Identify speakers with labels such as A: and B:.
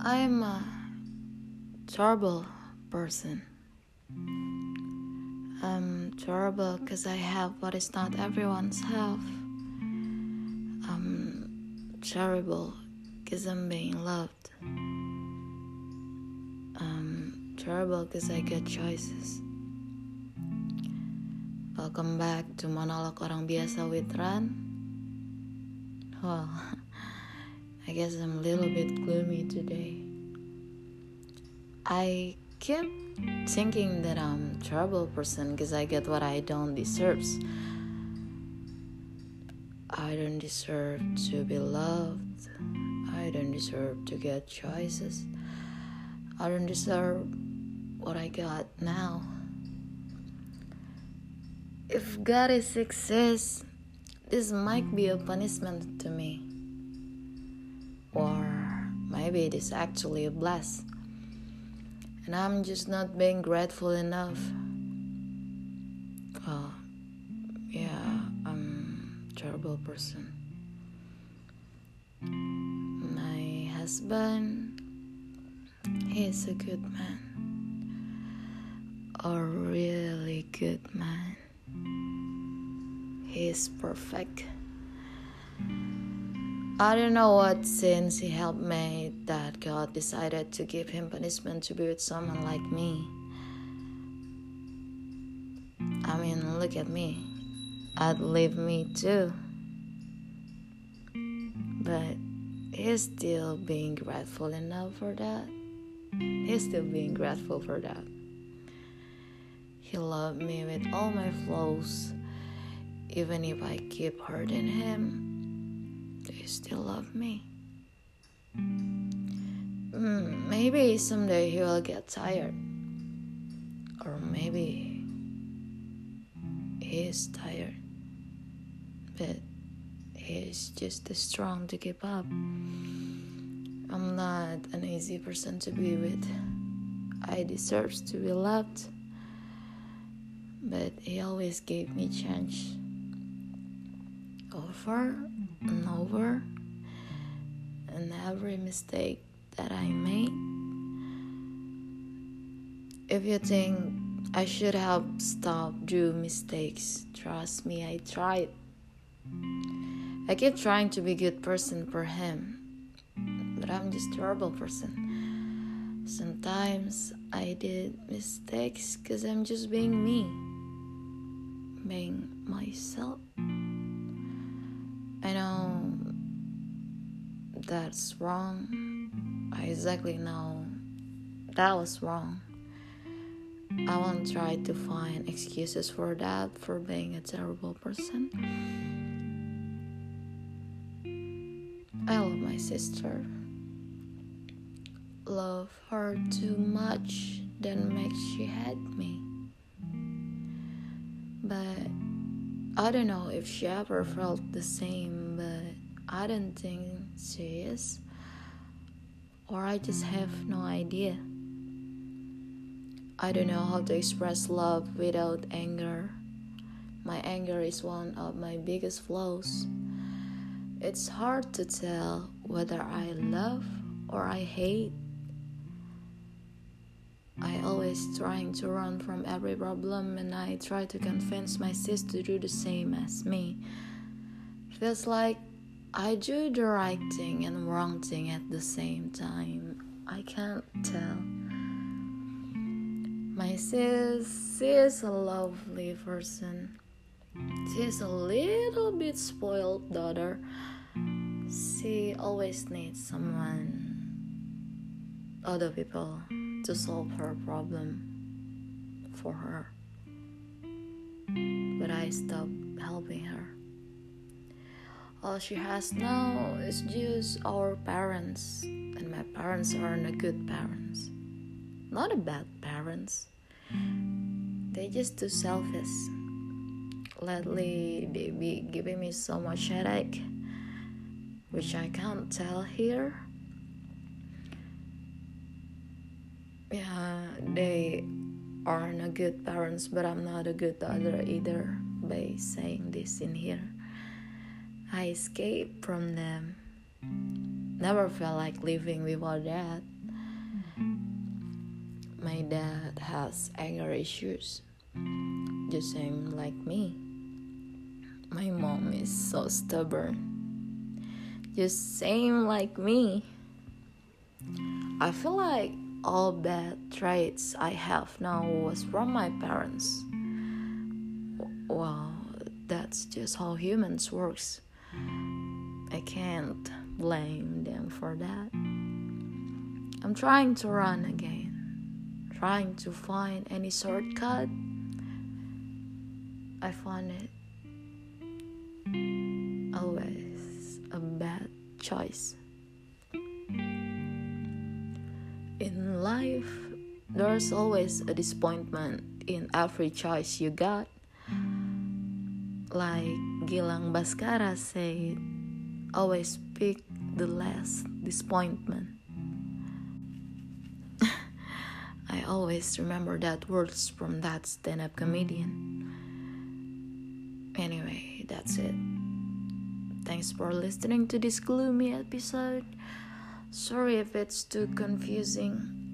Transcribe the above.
A: I'm a terrible person. I'm terrible because I have what is not everyone's have. I'm terrible because I'm being loved. I'm terrible because I get choices. Welcome back to Monolog Orang Biasa with Ran. Well, I guess I'm a little bit gloomy today. I keep thinking that I'm a terrible person because I get what I don't deserve. I don't deserve to be loved. I don't deserve to get choices. I don't deserve what I got now. If God is exists, this might be a punishment to me. Or maybe it is actually a bless. And I'm just not being grateful enough. Oh, yeah, I'm a terrible person. My husband, he's a good man. A really good man. He's perfect. I don't know what sins he helped me that God decided to give him punishment to be with someone like me. I mean, look at me. I'd leave me too. But he's still being grateful enough for that. He's still being grateful for that. He loved me with all my flaws. Even if I keep hurting him, still love me? Mm, maybe someday he will get tired. Or maybe he is tired. But he is just too strong to keep up. I'm not an easy person to be with. I deserve to be loved. But he always gave me chance. Over and over and every mistake that I made. If you think I should have stopped doing mistakes, trust me, I tried. I keep trying to be good person for him, but I'm just a terrible person. Sometimes I did mistakes because I'm just being me, being myself. That's wrong. I exactly know that was wrong. I won't try to find excuses for that, for being a terrible person. I love my sister. Love her too much, then make she hate me. But I don't know if she ever felt the same, but I don't think she is. Or I just have no idea. I don't know how to express love without anger. My anger is one of my biggest flaws. It's hard to tell whether I love or I hate. I always trying to run from every problem and I try to convince my sis to do the same as me. Feels like I do the right thing and wrong thing at the same time. I can't tell. My sis is a lovely person. She's a little bit spoiled daughter. She always needs someone, other people to solve her problem for her. But I stopped helping her. All she has now is just our parents, and my parents aren't good parents. Not a bad parents. They're just too selfish. Lately, they be giving me so much headache, which I can't tell here yeah, they aren't a good parents, but I'm not a good daughter either by saying this in here. I escaped from them. never felt like living without dad. My dad has anger issues, just same like me. My mom is so stubborn, just same like me. I feel like all bad traits I have now was from my parents. Well, that's just how humans works. I can't blame them for that. I'm trying to run again, trying to find any shortcut. I find it always a bad choice. In life, there's always a disappointment in every choice you got. Like Gilang Baskara said, always pick the last disappointment. I always remember that words from that stand up comedian. Anyway, that's it. Thanks for listening to this gloomy episode. Sorry if it's too confusing.